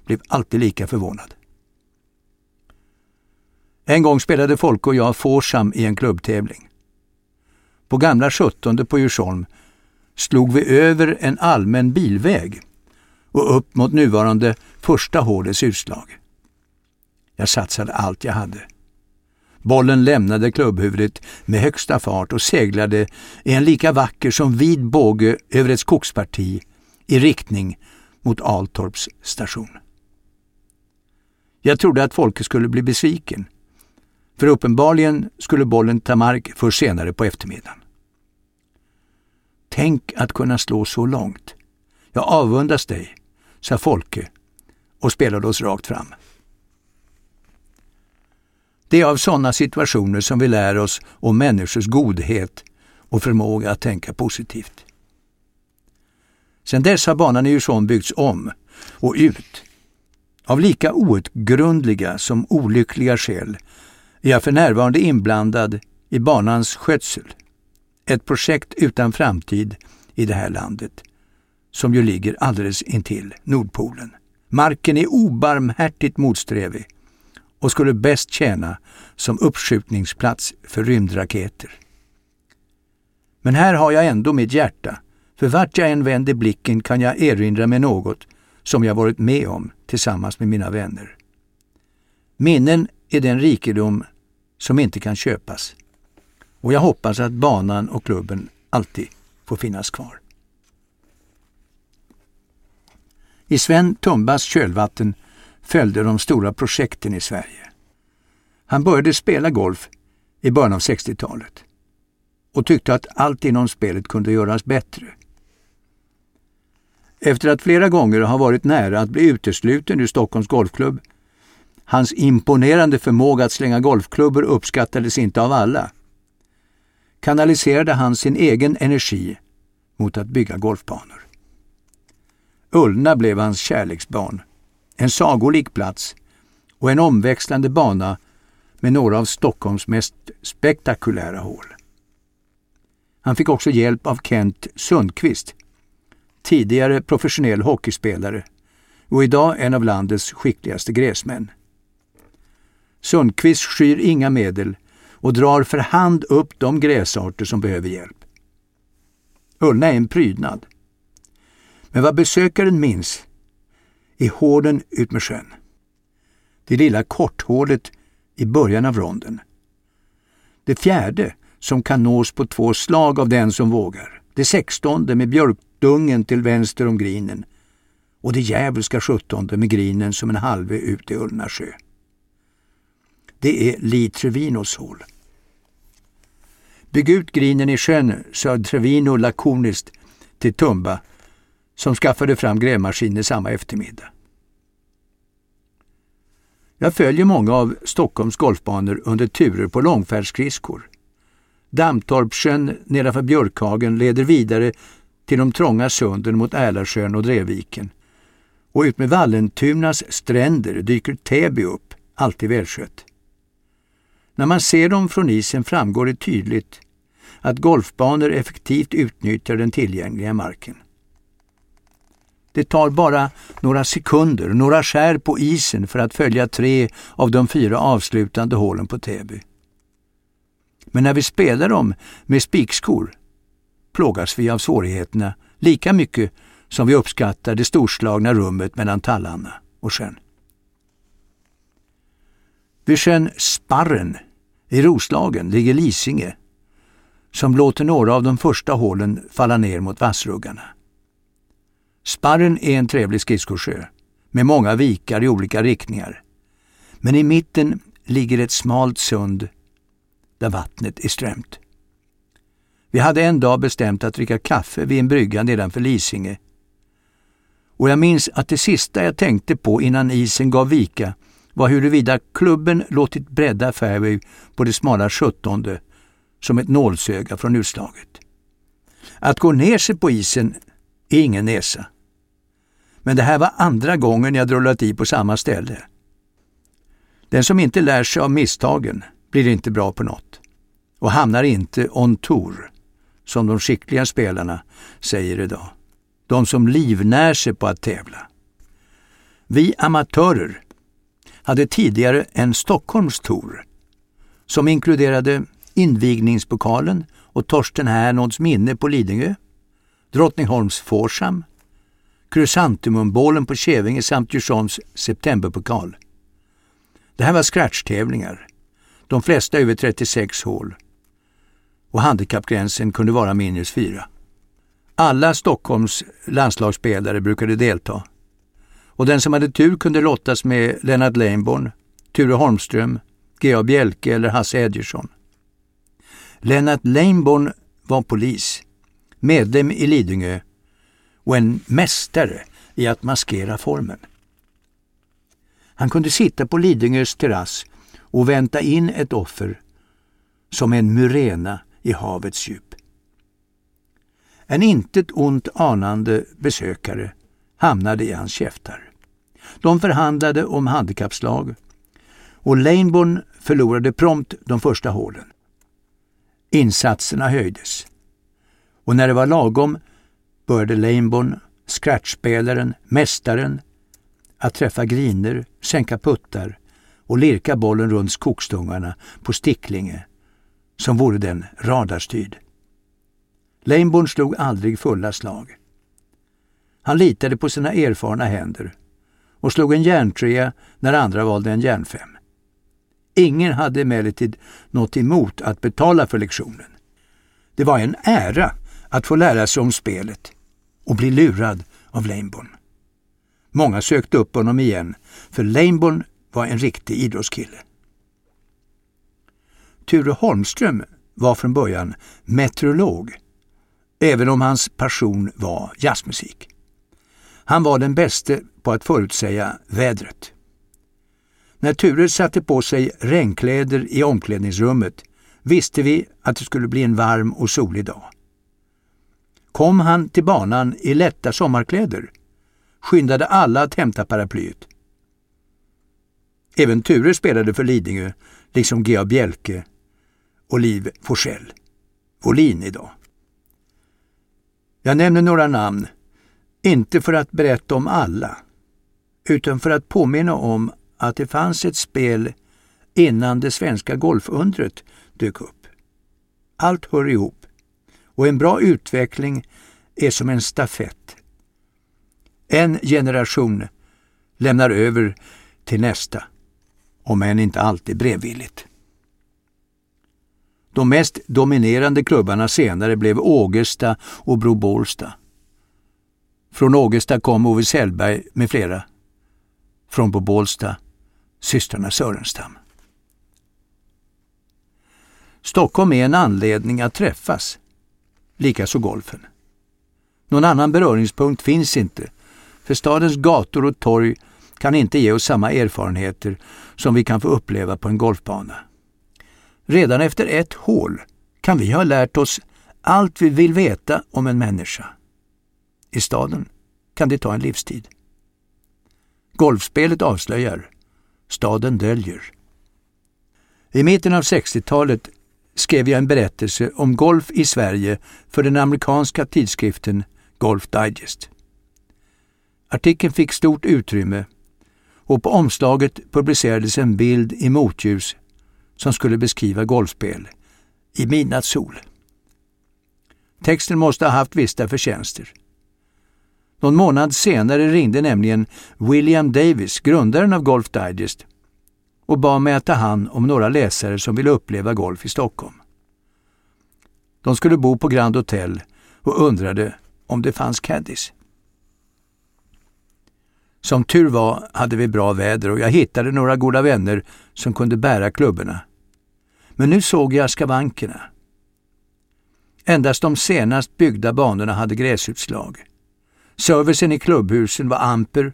blev alltid lika förvånad. En gång spelade Folke och jag Forsam i en klubbtävling. På gamla 17 på Djursholm slog vi över en allmän bilväg och upp mot nuvarande första hålets utslag. Jag satsade allt jag hade. Bollen lämnade klubbhuvudet med högsta fart och seglade i en lika vacker som vid båge över ett skogsparti i riktning mot Altorps station. Jag trodde att Folke skulle bli besviken, för uppenbarligen skulle bollen ta mark för senare på eftermiddagen. Tänk att kunna slå så långt. Jag avundas dig, sa Folke och spelade oss rakt fram. Det är av sådana situationer som vi lär oss om människors godhet och förmåga att tänka positivt. Sedan dess har banan i Djursholm byggts om och ut. Av lika outgrundliga som olyckliga skäl är jag för närvarande inblandad i banans skötsel. Ett projekt utan framtid i det här landet, som ju ligger alldeles intill Nordpolen. Marken är obarmhärtigt motsträvig och skulle bäst tjäna som uppskjutningsplats för rymdraketer. Men här har jag ändå mitt hjärta, för vart jag än vänder blicken kan jag erinra mig något som jag varit med om tillsammans med mina vänner. Minnen är den rikedom som inte kan köpas. Och jag hoppas att banan och klubben alltid får finnas kvar. I Sven Tumbas kölvatten följde de stora projekten i Sverige. Han började spela golf i början av 60-talet och tyckte att allt inom spelet kunde göras bättre. Efter att flera gånger ha varit nära att bli utesluten ur Stockholms Golfklubb, hans imponerande förmåga att slänga golfklubbor uppskattades inte av alla, kanaliserade han sin egen energi mot att bygga golfbanor. Ullna blev hans kärleksbarn, en sagolik plats och en omväxlande bana med några av Stockholms mest spektakulära hål. Han fick också hjälp av Kent Sundqvist, tidigare professionell hockeyspelare och idag en av landets skickligaste gräsmän. Sundqvist skyr inga medel och drar för hand upp de gräsarter som behöver hjälp. Ullna är en prydnad. Men vad besökaren minns är hålen utmed sjön. Det lilla korthålet i början av ronden. Det fjärde som kan nås på två slag av den som vågar. Det sextonde med björkdungen till vänster om grinen och det djävulska sjuttonde med grinen som en halve ut i Ullna sjö. Det är Li Trevinos hål. Bygg ut grinen i sjön, sa Trevino lakoniskt till Tumba som skaffade fram grävmaskiner samma eftermiddag. Jag följer många av Stockholms golfbanor under turer på långfärdsskridskor. Dammtorpssjön nedanför Björkhagen leder vidare till de trånga sunden mot Älarsjön och Drevviken. Och utmed Vallentunas stränder dyker Täby upp, alltid välskött. När man ser dem från isen framgår det tydligt att golfbanor effektivt utnyttjar den tillgängliga marken. Det tar bara några sekunder, några skär på isen för att följa tre av de fyra avslutande hålen på Täby. Men när vi spelar dem med spikskor plågas vi av svårigheterna lika mycket som vi uppskattar det storslagna rummet mellan tallarna och sjön. Vid sjön Sparren i Roslagen ligger Lisinge som låter några av de första hålen falla ner mot vassruggarna. Sparren är en trevlig skridskosjö med många vikar i olika riktningar. Men i mitten ligger ett smalt sund där vattnet är strömt. Vi hade en dag bestämt att dricka kaffe vid en brygga nedanför Lisinge. Och jag minns att det sista jag tänkte på innan isen gav vika var huruvida klubben låtit bredda fairway på det smala sjuttonde som ett nålsöga från utslaget. Att gå ner sig på isen är ingen näsa. Men det här var andra gången jag drullat i på samma ställe. Den som inte lär sig av misstagen blir inte bra på något och hamnar inte on tour, som de skickliga spelarna säger idag. De som livnär sig på att tävla. Vi amatörer hade tidigare en Stockholms tour som inkluderade invigningspokalen och Torsten Härnods minne på Lidingö, Drottningholms Forsam, Krysantemumbålen på Kävinge samt Djursholms septemberpokal. Det här var scratchtävlingar, de flesta över 36 hål. Och handikappgränsen kunde vara minus fyra. Alla Stockholms landslagsspelare brukade delta. Och den som hade tur kunde lottas med Lennart Leijonborn, Ture Holmström, G.A. Bjelke eller Hasse Edgersson. Lennart Leijonborn var polis, medlem i Lidingö och en mästare i att maskera formen. Han kunde sitta på Lidingös terrass och vänta in ett offer som en myrena i havets djup. En intet ont anande besökare hamnade i hans käftar. De förhandlade om handikappslag och Laneborn förlorade prompt de första hålen. Insatserna höjdes och när det var lagom började Laneborn, scratchspelaren, mästaren, att träffa griner, sänka puttar och lirka bollen runt skogstungarna på Sticklinge som vore den radarstyrd. Laneborn slog aldrig fulla slag. Han litade på sina erfarna händer och slog en järntrea när andra valde en järnfem. Ingen hade emellertid något emot att betala för lektionen. Det var en ära att få lära sig om spelet och bli lurad av Laneborn. Många sökte upp honom igen, för Laneborn var en riktig idrottskille. Ture Holmström var från början meteorolog, även om hans passion var jazzmusik. Han var den bäste på att förutsäga vädret. När Ture satte på sig regnkläder i omklädningsrummet visste vi att det skulle bli en varm och solig dag. Kom han till banan i lätta sommarkläder skyndade alla att hämta paraplyet. Även Ture spelade för Lidingö, liksom G.A. Bjelke och Liv Forsell. Volin idag. Jag nämner några namn, inte för att berätta om alla, utan för att påminna om att det fanns ett spel innan det svenska golfundret dök upp. Allt hör ihop och en bra utveckling är som en stafett. En generation lämnar över till nästa, om än inte alltid brevvilligt. De mest dominerande klubbarna senare blev Ågesta och Bro Bålsta. Från Ågesta kom Ove Sellberg med flera. Från på Bålsta systrarna Sörenstam. Stockholm är en anledning att träffas, likaså golfen. Någon annan beröringspunkt finns inte, för stadens gator och torg kan inte ge oss samma erfarenheter som vi kan få uppleva på en golfbana. Redan efter ett hål kan vi ha lärt oss allt vi vill veta om en människa. I staden kan det ta en livstid. Golfspelet avslöjar, staden döljer. I mitten av 60-talet skrev jag en berättelse om golf i Sverige för den amerikanska tidskriften Golf Digest. Artikeln fick stort utrymme och på omslaget publicerades en bild i motljus som skulle beskriva golfspel i midnattssol. Texten måste ha haft vissa förtjänster. Någon månad senare ringde nämligen William Davis, grundaren av Golf Digest, och bad mig att ta hand om några läsare som ville uppleva golf i Stockholm. De skulle bo på Grand Hotel och undrade om det fanns caddies. Som tur var hade vi bra väder och jag hittade några goda vänner som kunde bära klubborna. Men nu såg jag skavankerna. Endast de senast byggda banorna hade gräsutslag. Servicen i klubbhusen var amper,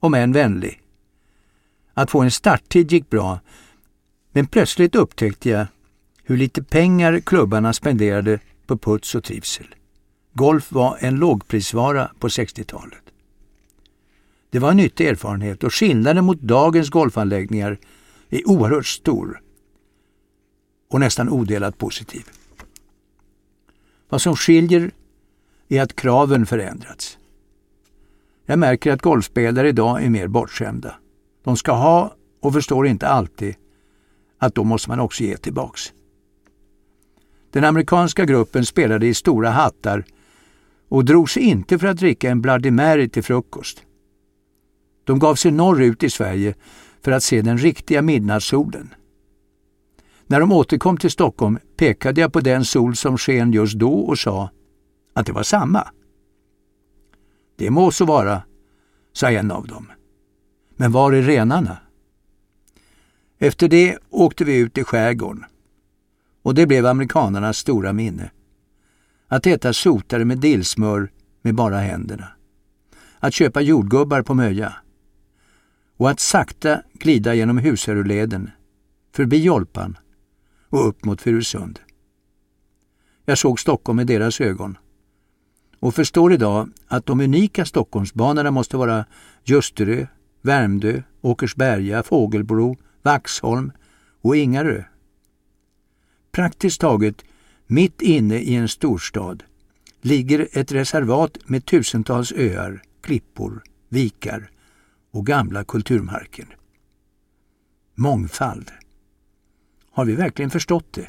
om än vänlig. Att få en starttid gick bra, men plötsligt upptäckte jag hur lite pengar klubbarna spenderade på puts och trivsel. Golf var en lågprisvara på 60-talet. Det var en nyttig erfarenhet och skillnaden mot dagens golfanläggningar är oerhört stor och nästan odelat positiv. Vad som skiljer är att kraven förändrats. Jag märker att golfspelare idag är mer bortskämda. De ska ha och förstår inte alltid att då måste man också ge tillbaks. Den amerikanska gruppen spelade i stora hattar och drog sig inte för att dricka en Bloody Mary till frukost. De gav sig norrut i Sverige för att se den riktiga midnattssolen. När de återkom till Stockholm pekade jag på den sol som sken just då och sa att det var samma. Det må så vara, sa en av dem. Men var är renarna? Efter det åkte vi ut i skärgården. Och det blev amerikanernas stora minne. Att äta sotare med dillsmör med bara händerna. Att köpa jordgubbar på Möja. Och att sakta glida genom Husaröleden, förbi Jolpan och upp mot Furusund. Jag såg Stockholm med deras ögon och förstår idag att de unika Stockholmsbanorna måste vara Ljusterö, Värmdö, Åkersberga, Fågelbro, Vaxholm och Ingarö. Praktiskt taget mitt inne i en storstad ligger ett reservat med tusentals öar, klippor, vikar och gamla kulturmarker. Mångfald. Har vi verkligen förstått det?